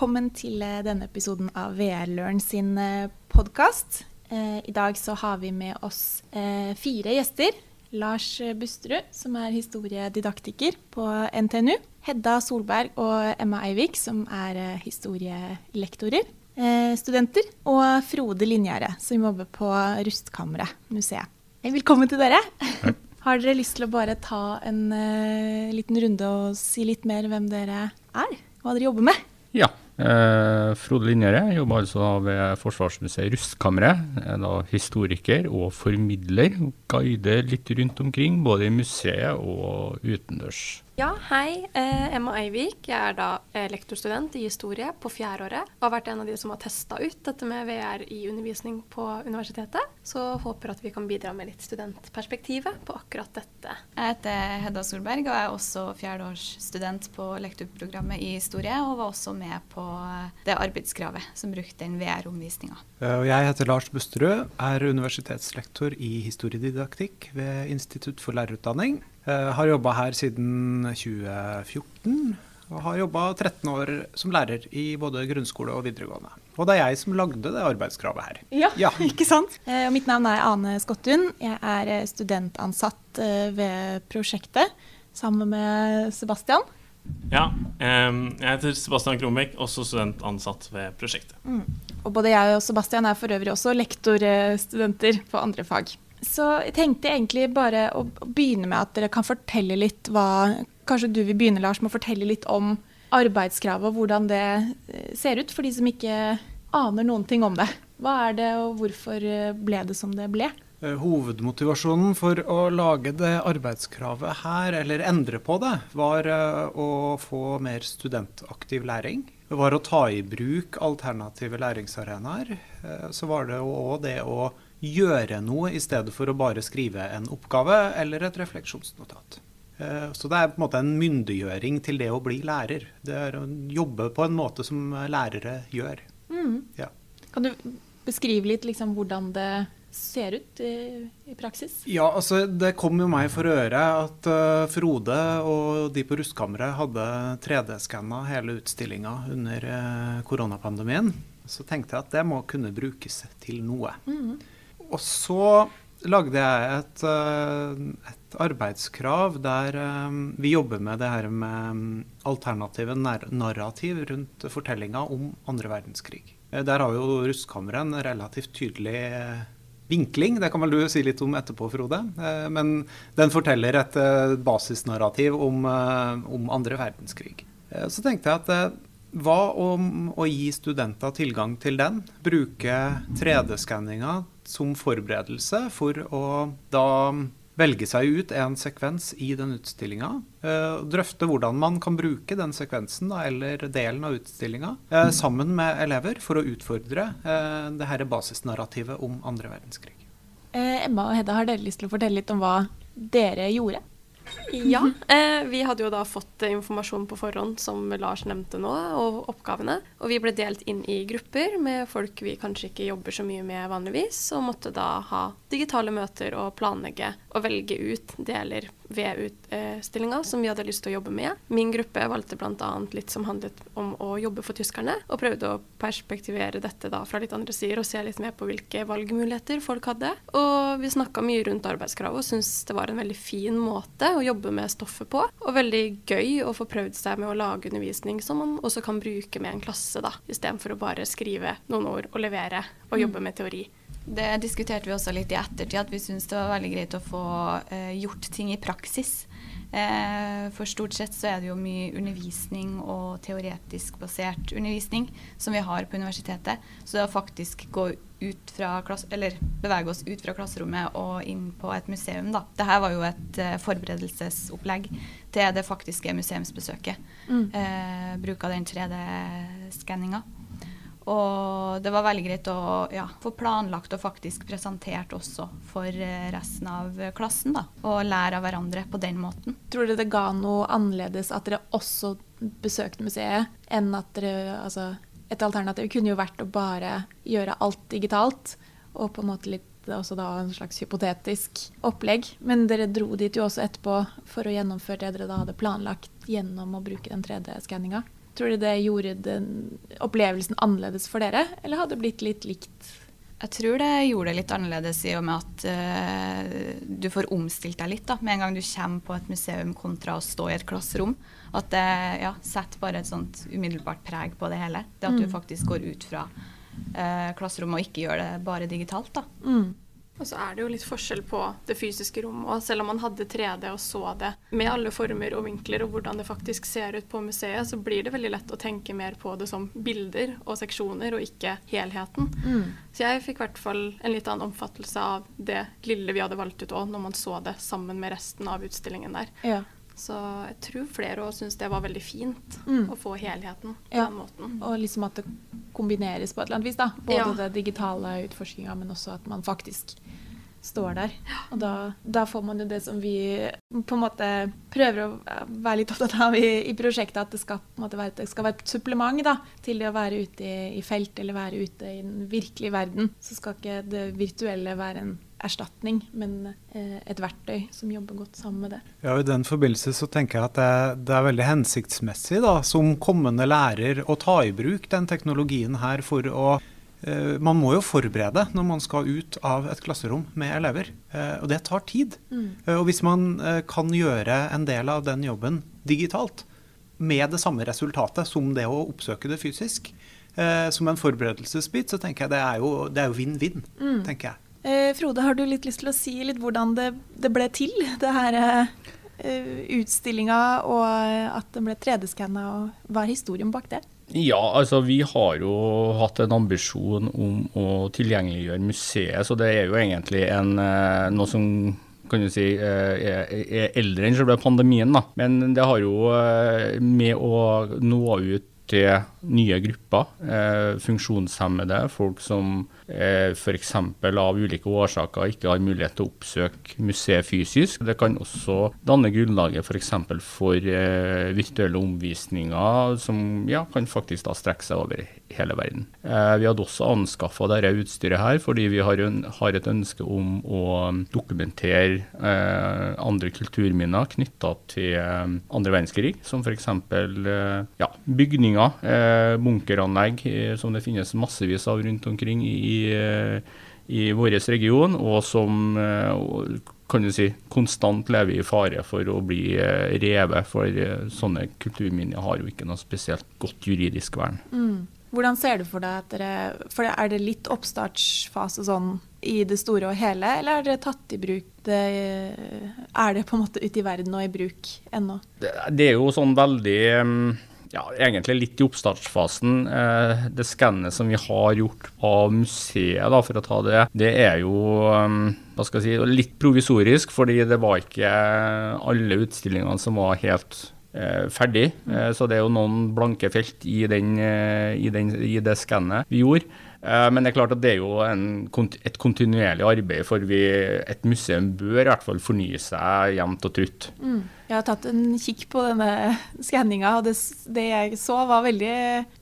velkommen til eh, denne episoden av VR-Learn sin podkast. I dag så har vi med oss fire gjester. Lars Busterud, som er historiedidaktiker på NTNU. Hedda Solberg og Emma Eivik, som er historielektorer. Studenter. Og Frode Linjære, som jobber på Rustkammeret museet. Velkommen til dere. Har dere lyst til å bare ta en uh, liten runde og si litt mer hvem dere er? Hva dere jobber med? Ja. Eh, Frode Linjere jobber altså ved Forsvarsmuseet Rustkammeret. Er da historiker og formidler. Guider litt rundt omkring, både i museet og utendørs. Ja, hei. Eh, Emma Eivik. Jeg er da eh, lektorstudent i historie på fjerdeåret. Og har vært en av de som har testa ut dette med VR i undervisning på universitetet. Så håper at vi kan bidra med litt studentperspektivet på akkurat dette. Jeg heter Hedda Solberg og er også fjerdeårsstudent på lektorprogrammet i historie. Og var også med på det arbeidskravet som brukte den VR-omvisninga. Eh, jeg heter Lars Busterud, er universitetslektor i historiedidaktikk ved Institutt for lærerutdanning. Uh, har jobba her siden 2014. Og har jobba 13 år som lærer i både grunnskole og videregående. Og det er jeg som lagde det arbeidskravet her. Ja, ja. ikke sant. Og mitt navn er Ane Skottun. Jeg er eh, studentansatt ved prosjektet sammen med Sebastian. Ja, jeg heter Sebastian Kronbekk, også studentansatt ved prosjektet. Mm. Og både jeg og Sebastian er for øvrig også lektorstudenter på andre fag. Så jeg tenkte egentlig bare å begynne med at dere kan fortelle litt hva Kanskje du vil begynne, Lars, med å fortelle litt om arbeidskravet og hvordan det eh, ser ut, for de som ikke aner noen ting om det. Hva er det, og hvorfor eh, ble det som det ble? Eh, hovedmotivasjonen for å lage det arbeidskravet her, eller endre på det, var å få mer studentaktiv læring. Det var å ta i bruk alternative læringsarenaer. Så var det òg det å gjøre noe i stedet for å bare skrive en oppgave eller et refleksjonsnotat. Eh, så det er på en måte en myndiggjøring til det å bli lærer. Det er å jobbe på en måte som lærere gjør. Mm. Ja. Kan du beskrive litt liksom, hvordan det ser ut i, i, praksis? Ja, altså Det kom jo meg for øre at uh, Frode og de på Rustkammeret hadde 3D-skanna hele utstillinga under uh, koronapandemien. Så tenkte jeg at det må kunne brukes til noe. Mm. Og så lagde jeg et, eh, et arbeidskrav der eh, vi jobber med det her med mm, alternative narrativ rundt fortellinga om andre verdenskrig. Eh, der har jo Rustkammeret en relativt tydelig vinkling. Det kan vel du si litt om etterpå, Frode. Men den forteller et basisnarrativ om, om andre verdenskrig. Så tenkte jeg at hva om å gi studenter tilgang til den? Bruke 3D-skanninga som forberedelse for å da velge seg ut en sekvens i den utstillinga. Eh, drøfte hvordan man kan bruke den sekvensen da, eller delen av utstillinga eh, sammen med elever for å utfordre eh, det her basisnarrativet om andre verdenskrig. Eh, Emma og Hedda, har dere lyst til å fortelle litt om hva dere gjorde? Ja, eh, vi hadde jo da fått informasjon på forhånd, som Lars nevnte nå, og oppgavene. Og vi ble delt inn i grupper med folk vi kanskje ikke jobber så mye med vanligvis, og måtte da ha digitale møter og planlegge og velge ut deler ved utstillinga som vi hadde lyst til å jobbe med. Min gruppe valgte bl.a. litt som handlet om å jobbe for tyskerne, og prøvde å perspektivere dette da fra litt andre sider og se litt mer på hvilke valgmuligheter folk hadde. Og vi snakka mye rundt arbeidskravet og syntes det var en veldig fin måte å jobbe med stoffet på, og veldig gøy å få prøvd seg med å lage undervisning som man også kan bruke med en klasse, da, istedenfor å bare skrive noen ord og levere og jobbe med teori. Det diskuterte vi også litt i ettertid, at vi syntes det var veldig greit å få eh, gjort ting i praksis. Eh, for stort sett så er det jo mye undervisning og teoretisk basert undervisning som vi har på universitetet. Så det å faktisk gå ut fra klass, eller bevege oss ut fra klasserommet og inn på et museum, da. Dette var jo et eh, forberedelsesopplegg til det faktiske museumsbesøket. Mm. Eh, bruk av den 3D-skanninga. Og det var veldig greit å ja, få planlagt og faktisk presentert også for eh, resten av klassen. da, Og lære av hverandre på den måten. Tror dere det ga noe annerledes at dere også besøkte museet, enn at dere altså, Et alternativ kunne jo vært å bare gjøre alt digitalt, og på en måte litt også da en slags hypotetisk opplegg. Men dere dro dit jo også etterpå for å gjennomføre det dere da hadde planlagt gjennom å bruke den 3D-skanninga. Tror du det gjorde den opplevelsen annerledes for dere, eller hadde det blitt litt likt? Jeg tror det gjorde det litt annerledes i og med at uh, du får omstilt deg litt da, med en gang du kommer på et museum kontra å stå i et klasserom. At det ja, setter bare et sånt umiddelbart preg på det hele. Det at mm. du faktisk går ut fra uh, klasserommet og ikke gjør det bare digitalt. da. Mm. Og så er det jo litt forskjell på det fysiske rommet. Og selv om man hadde 3D og så det med alle former og vinkler og hvordan det faktisk ser ut på museet, så blir det veldig lett å tenke mer på det som bilder og seksjoner, og ikke helheten. Mm. Så jeg fikk i hvert fall en litt annen omfattelse av det lille vi hadde valgt ut òg, når man så det sammen med resten av utstillingen der. Ja. Så jeg tror flere òg syns det var veldig fint mm. å få helheten på ja. den måten. Og liksom at det kombineres på et eller annet vis. da. Både ja. det digitale utforskinga, men også at man faktisk står der. Og da, da, får man jo det som vi på en måte prøver å være litt opptatt av i, i prosjektet, at det skal, være, det skal, være, et supplement da, til det å være ute i, i felt eller være ute i den virkelige verden. Så skal ikke det virtuelle være en erstatning, men eh, et verktøy som jobber godt sammen med det. Ja, I den forbindelse så tenker jeg at det, det er veldig hensiktsmessig da, som kommende lærer å ta i bruk den teknologien her for å Eh, man må jo forberede når man skal ut av et klasserom med elever, eh, og det tar tid. Mm. Og hvis man kan gjøre en del av den jobben digitalt, med det samme resultatet som det å oppsøke det fysisk, som en forberedelsesbit, så tenker jeg det er jo vinn-vinn, mm. tenker jeg. Eh, Frode, har du litt lyst til å si litt hvordan det, det ble til, det her eh, utstillinga, og at den ble 3D-skanna, og hva er historien bak det? Ja, altså vi har jo hatt en ambisjon om å tilgjengeliggjøre museet, så det er jo egentlig en, eh, noe som kan du si, eh, er, er eldre enn selve pandemien. da. Men det har jo eh, med å nå ut til nye grupper. Funksjonshemmede, folk som f.eks. av ulike årsaker ikke har mulighet til å oppsøke museet fysisk. Det kan også danne grunnlaget f.eks. for, for eh, virtuelle omvisninger, som ja, kan faktisk da strekke seg over hele verden. Eh, vi hadde også anskaffa dette utstyret her fordi vi har, en, har, et ønske om å dokumentere eh, andre kulturminner knytta til eh, andre verdenskrig, som f.eks. Eh, ja, bygninger, eh, bunkeranlegg, eh, som det finnes massevis av rundt omkring i, i vår region, og som kan du si, konstant lever i fare for å bli revet, for sånne kulturminner har jo ikke noe spesielt godt juridisk vern. Mm. Hvordan ser du for deg at dere For er det litt oppstartsfase sånn i det store og hele, eller er dere tatt i bruk det, Er det på en måte ute i verden og i bruk ennå? Det, det er jo sånn veldig mm, ja, egentlig litt i oppstartsfasen. Eh, det skannet som vi har gjort av museet, da, for å ta det, det er jo mm, hva skal jeg si, litt provisorisk, fordi det var ikke alle utstillingene som var helt Eh, ferdig. Eh, så det er jo noen blanke felt i, den, i, den, i det skannet vi gjorde. Men det er klart at det er jo en, et kontinuerlig arbeid, for vi, et museum bør i hvert fall fornye seg jevnt og trutt. Mm. Jeg har tatt en kikk på denne skanninga, og det, det, jeg så var veldig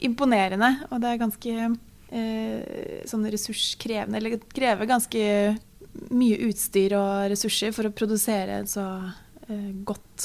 imponerende. Og det er ganske eh, sånn ressurskrevende, eller krever ganske mye utstyr og ressurser for å produsere en så Eh, godt,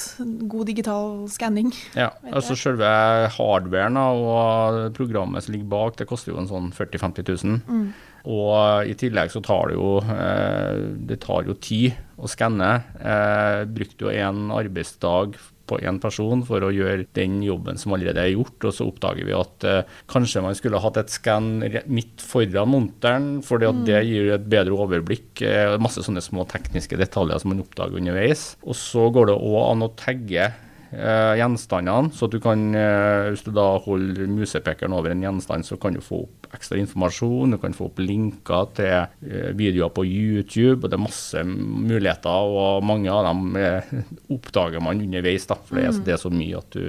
god digital skanning. Ja, altså selve hardwaren og programmet som ligger bak, det koster jo en sånn 40 000-50 000. Mm. Og i tillegg så tar det jo, eh, det tar jo tid å skanne. Eh, brukte jo en arbeidsdag på én person for å gjøre den jobben som allerede er gjort. Og så oppdager vi at eh, kanskje man skulle hatt et skann midt foran monteren, for mm. det gir et bedre overblikk. Eh, masse sånne små tekniske detaljer som man oppdager underveis. Og så går det òg an å tagge eh, gjenstandene. Så du kan, eh, hvis du da holder musepekeren over en gjenstand, så kan du få opp ekstra informasjon. Du kan få opp linker til eh, videoer på YouTube. og Det er masse muligheter, og mange av dem eh, oppdager man underveis. da, For det er, mm. det er så mye at du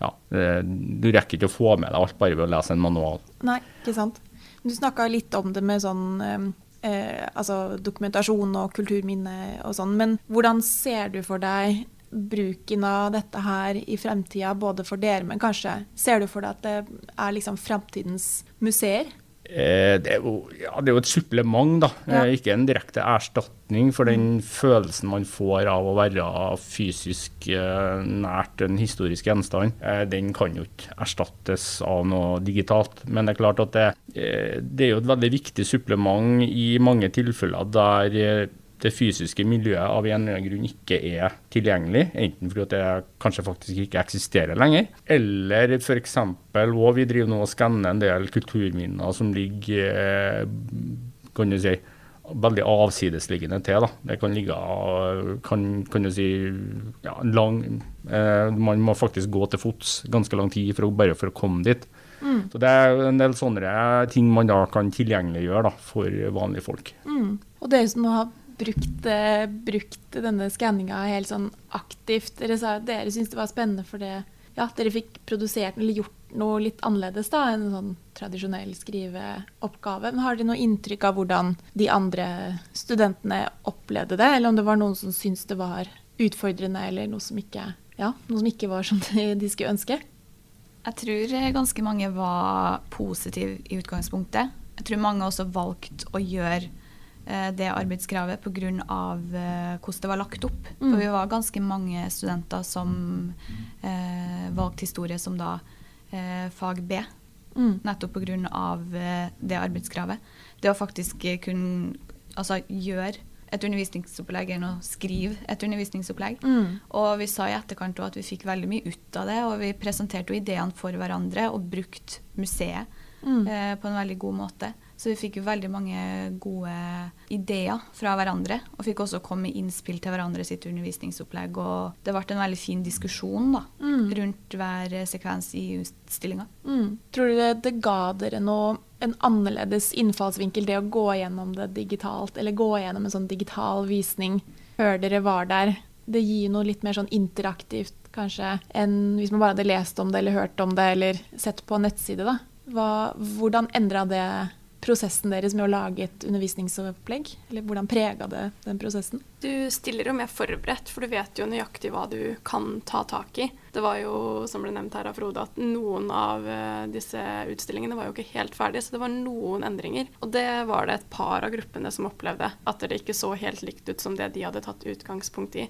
ja, eh, du rekker ikke å få med deg alt bare ved å lese en manual. Nei, ikke sant. Du snakka litt om det med sånn eh, altså dokumentasjon og kulturminne og sånn, men hvordan ser du for deg bruken av dette her i fremtida, både for dere, men kanskje ser du for deg at det er liksom fremtidens museer? Eh, det, er jo, ja, det er jo et supplement, da. Ja. Eh, ikke en direkte erstatning for den følelsen man får av å være fysisk eh, nært en historisk gjenstand. Den kan jo ikke erstattes av noe digitalt. Men det er klart at det, det er jo et veldig viktig supplement i mange tilfeller der det fysiske miljøet av en eller annen grunn ikke er tilgjengelig, enten fordi det kanskje faktisk ikke eksisterer lenger, eller f.eks. og vi driver nå og skanner en del kulturminner som ligger eh, kan du si, veldig avsidesliggende til. Da. Det kan ligge kan, kan du si, ja, lang eh, Man må faktisk gå til fots ganske lang tid for å, bare for å komme dit. Så Det er en del sånne ting man da kan tilgjengeliggjøre da, for vanlige folk. Mm. Og dere som å har brukt, eh, brukt denne skanninga helt sånn aktivt, dere sa at dere syntes det var spennende for det ja, dere fikk produsert eller gjort noe litt annerledes da, enn en sånn tradisjonell skriveoppgave. Men har dere noe inntrykk av hvordan de andre studentene opplevde det, eller om det var noen som syntes det var utfordrende, eller noe som ikke, ja, noe som ikke var som de, skulle ønske? Jeg tror eh, ganske mange var positive i utgangspunktet. Jeg tror mange også valgte å gjøre det arbeidskravet pga. Eh, hvordan det var lagt opp. Mm. For vi var ganske mange studenter som eh, valgte historie som da eh, fag B. Mm. Nettopp pga. Eh, det arbeidskravet. Det å faktisk eh, kunne altså, gjøre et undervisningsopplegg enn å skrive et undervisningsopplegg. Mm. Og vi sa i etterkant at vi fikk veldig mye ut av det, og vi presenterte jo ideene for hverandre og brukte museet Mm. eh, på en veldig god måte. Så vi fikk jo veldig mange gode ideer fra hverandre, og fikk også komme med innspill til hverandre sitt undervisningsopplegg. Og det ble en veldig fin diskusjon da, Mm. rundt hver sekvens i utstillinga. Mm. Tror du det, det ga dere noe, en annerledes innfallsvinkel, det å gå gjennom det digitalt, eller gå gjennom en sånn digital visning før dere var der? Det gir noe litt mer sånn interaktivt, kanskje, enn hvis man bare hadde lest om det, eller hørt om det, eller sett på en nettside, da. Hva, hvordan endra det prosessen deres med å lage et undervisningsopplegg? Eller hvordan prega det den prosessen? Du stiller jo mer forberedt, for du vet jo nøyaktig hva du kan ta tak i. Det var jo, som ble nevnt her av Frode, at noen av eh, disse utstillingene var jo ikke helt ferdige, så det var noen endringer. Og det var det et par av gruppene som opplevde, at det ikke så helt likt ut som det de hadde tatt utgangspunkt i.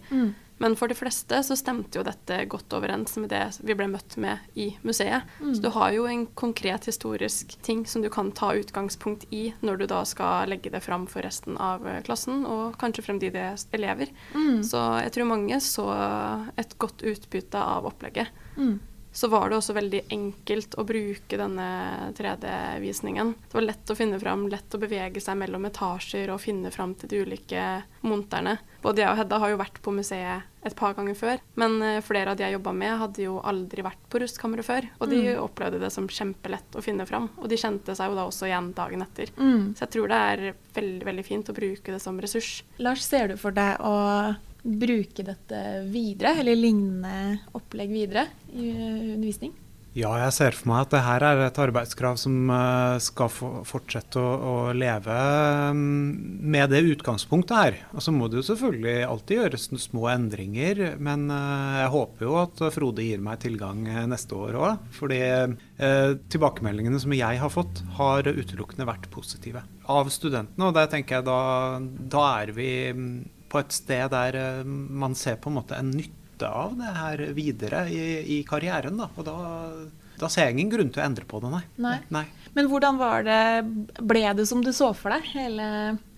Men for de fleste så stemte jo dette godt overens med det vi ble møtt med i museet. Så du har jo en konkret historisk ting som du kan ta utgangspunkt i når du da skal legge det fram for resten av eh, klassen, og kanskje fremtidige elever. Så jeg tror mange så et godt utbytte av opplegget. Mm. Så var det også veldig enkelt å bruke denne 3D-visningen. Det var lett å finne fram, lett å bevege seg mellom etasjer og finne fram til de ulike monterne. Både jeg og Hedda har jo vært på museet et par ganger før, men eh, flere av de jeg jobba med, hadde jo aldri vært på Rustkammeret før. Og de opplevde det som kjempelett å finne fram, og de kjente seg jo da også igjen dagen etter. Mm. Så jeg tror det er veldig, veldig fint å bruke det som ressurs. Lars, ser du for deg å bruke dette videre, eller lignende opplegg videre i eh, undervisning? Ja, jeg ser for meg at det her er et arbeidskrav som eh, skal fortsette å, å leve mm, med det utgangspunktet her. Og så må det jo selvfølgelig alltid gjøres små endringer, men eh, jeg håper jo at Frode gir meg tilgang neste år òg. Fordi tilbakemeldingene som jeg har fått, har utelukkende vært positive av studentene. Og der tenker jeg da, da er vi mm, på et sted der eh, man ser på en måte en nytte av det her videre i, i karrieren. Da. Og da, da ser jeg ingen grunn til å endre på det, nei. Nei. nei. Men hvordan var det, ble det som du så for deg, hele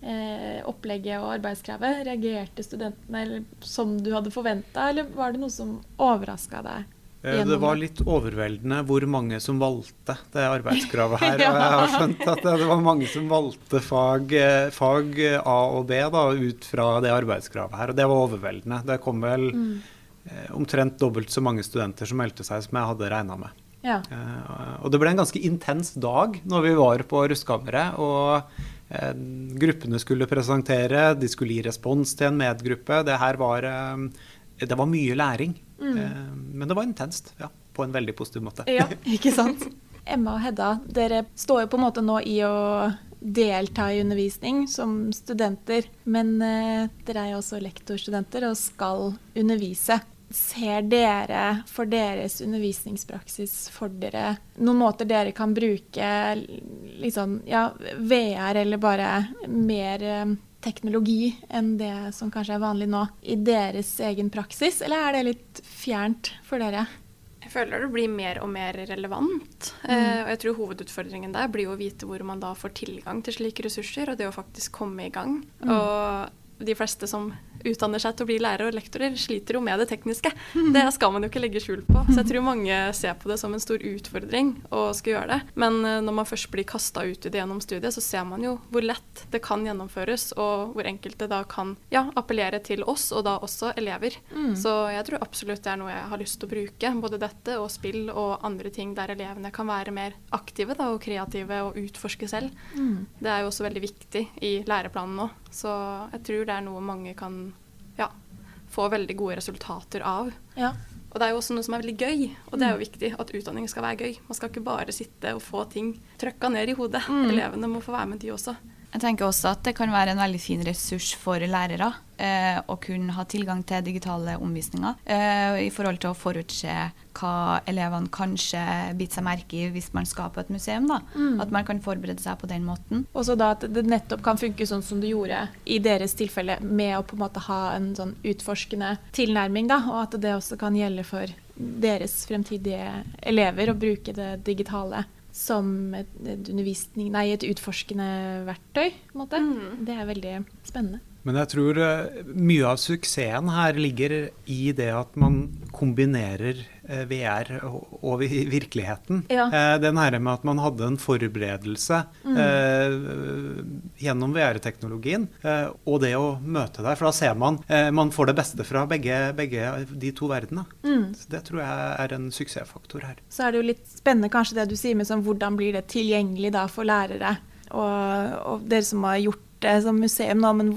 eh, opplegget og arbeidskravet? Reagerte studentene eller, som du hadde forventa, eller var det noe som overraska deg? Eh, Det var litt overveldende hvor mange som valgte det arbeidskravet her. Ja. Og jeg har skjønt at det det var mange som valgte fag, eh, fag A og B da, ut fra det arbeidskravet her. Og det var overveldende. Det kom vel Mm. eh, omtrent dobbelt så mange studenter som meldte seg som jeg hadde regna med. Ja. Eh, og det ble en ganske intens dag når vi var på Rustkammeret. Og eh, gruppene skulle presentere, de skulle gi respons til en medgruppe. Det her var, eh, det var mye læring. Eh, men det var intenst, ja. På en veldig positiv måte. ja, ikke sant? Emma og Hedda, dere står jo på en måte nå i å delta i undervisning som studenter, men eh, dere er jo også lektorstudenter og skal undervise. ser dere for deres undervisningspraksis for dere noen måter dere kan bruke liksom, ja, VR eller bare mer eh, teknologi enn det som kanskje er vanlig nå, i deres egen praksis, eller er det litt fjernt for dere? Jeg føler det blir mer og mer relevant. Mm. Eh, og jeg tror hovedutfordringen der blir å vite hvor man da får tilgang til slike ressurser, og det å faktisk komme i gang. Mm. Og de fleste som utdanner seg til å bli lærere og lektorer, sliter jo med det tekniske. Det skal man jo ikke legge skjul på. Så jeg tror mange ser på det som en stor utfordring å skal gjøre det. Men eh, når man først blir kasta ut i det gjennom studiet, så ser man jo hvor lett det kan gjennomføres, og hvor enkelte da kan ja, appellere til oss, og da også elever. Mm. Så jeg tror absolutt det er noe jeg har lyst til å bruke. Både dette og spill og andre ting der elevene kan være mer aktive da, og kreative og utforske selv. Mm. Det er jo også veldig viktig i læreplanen nå. Så jeg tror det er noe mange kan få veldig gode resultater av. Ja. Og det er jo også noe som er veldig gøy, og det er jo viktig at utdanning skal være gøy. Man skal ikke bare sitte og få ting trøkka ned i hodet. Mm. Elevene må få være med, de også. Jeg tenker også at det kan være en veldig fin ressurs for lærere eh, å kunne ha tilgang til digitale omvisninger eh, i forhold til å forutse hva elevene kanskje biter seg merke i hvis man skal på et museum. da. Mm. At man kan forberede seg på den måten. Og så da at det nettopp kan funke sånn som det gjorde i deres tilfelle, med å på en måte ha en sånn utforskende tilnærming, da, og at det også kan gjelde for deres fremtidige elever å bruke det digitale som et, et, nei, et utforskende verktøy. Mm. Det er veldig spennende. Men jeg tror uh, mye av suksessen her ligger i det at man kombinerer eh, VR og, virkeligheten. Ja. Uh, den her med at man hadde en forberedelse mm. gjennom VR-teknologien, og det å møte der. For da ser man man får det beste fra begge, begge de to verdenene. Mm. Det tror jeg er en suksessfaktor her. Så er det jo litt spennende kanskje det du sier med sånn, hvordan blir det tilgjengelig da for lærere? Og, og dere som har gjort det som museum, nå, men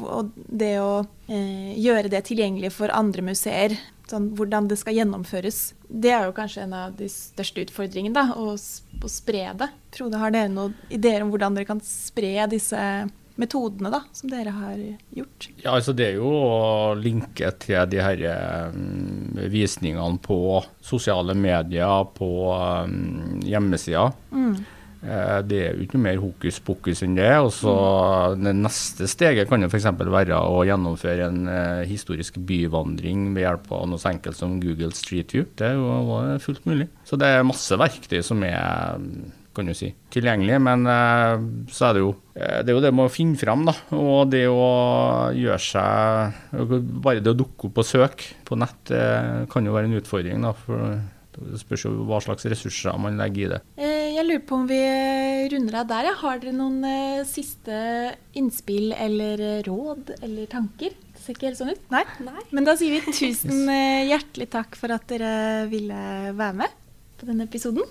det å eh, gjøre det tilgjengelig for andre museer, sånn, hvordan det skal gjennomføres, det er jo kanskje en av de største utfordringene. da, Å, å spre det. Frode, har dere noen ideer om hvordan dere kan spre disse metodene da, som dere har gjort? Ja, altså Det er jo å linke til de her um, visningene på sosiale medier, på um, hjemmesider. Mm. Eh, det er jo ikke noe mer hokus pokus enn det. og så mm. Det neste steget kan jo f.eks. være å gjennomføre en uh, historisk byvandring ved hjelp av noe så enkelt som Google Street View. Det er jo fullt mulig. Så det er masse verktøy som er kan du si, tilgjengelig, men uh, så er det jo det er jo det med å finne fram, da. Og det å gjøre seg Bare det å dukke opp og søke på nett kan jo være en utfordring, da. for det spørs jo hva slags ressurser man legger i det. Eh, jeg lurer på om vi runder av der. Har dere noen eh, siste innspill eller eh, råd eller tanker? Det ser ikke helt sånn ut. Nei? Nei. Men da sier vi tusen hjertelig takk for at dere ville være med på denne episoden.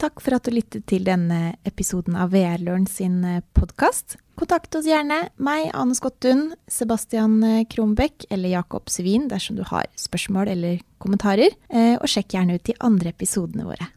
Takk for at du lyttet til denne episoden av VR-Løren sin podkast. Kontakt oss gjerne, meg, Ane Skottun, Sebastian Kronbekk eller Jakob Svin dersom du har spørsmål eller kommentarer, og sjekk gjerne ut de andre episodene våre.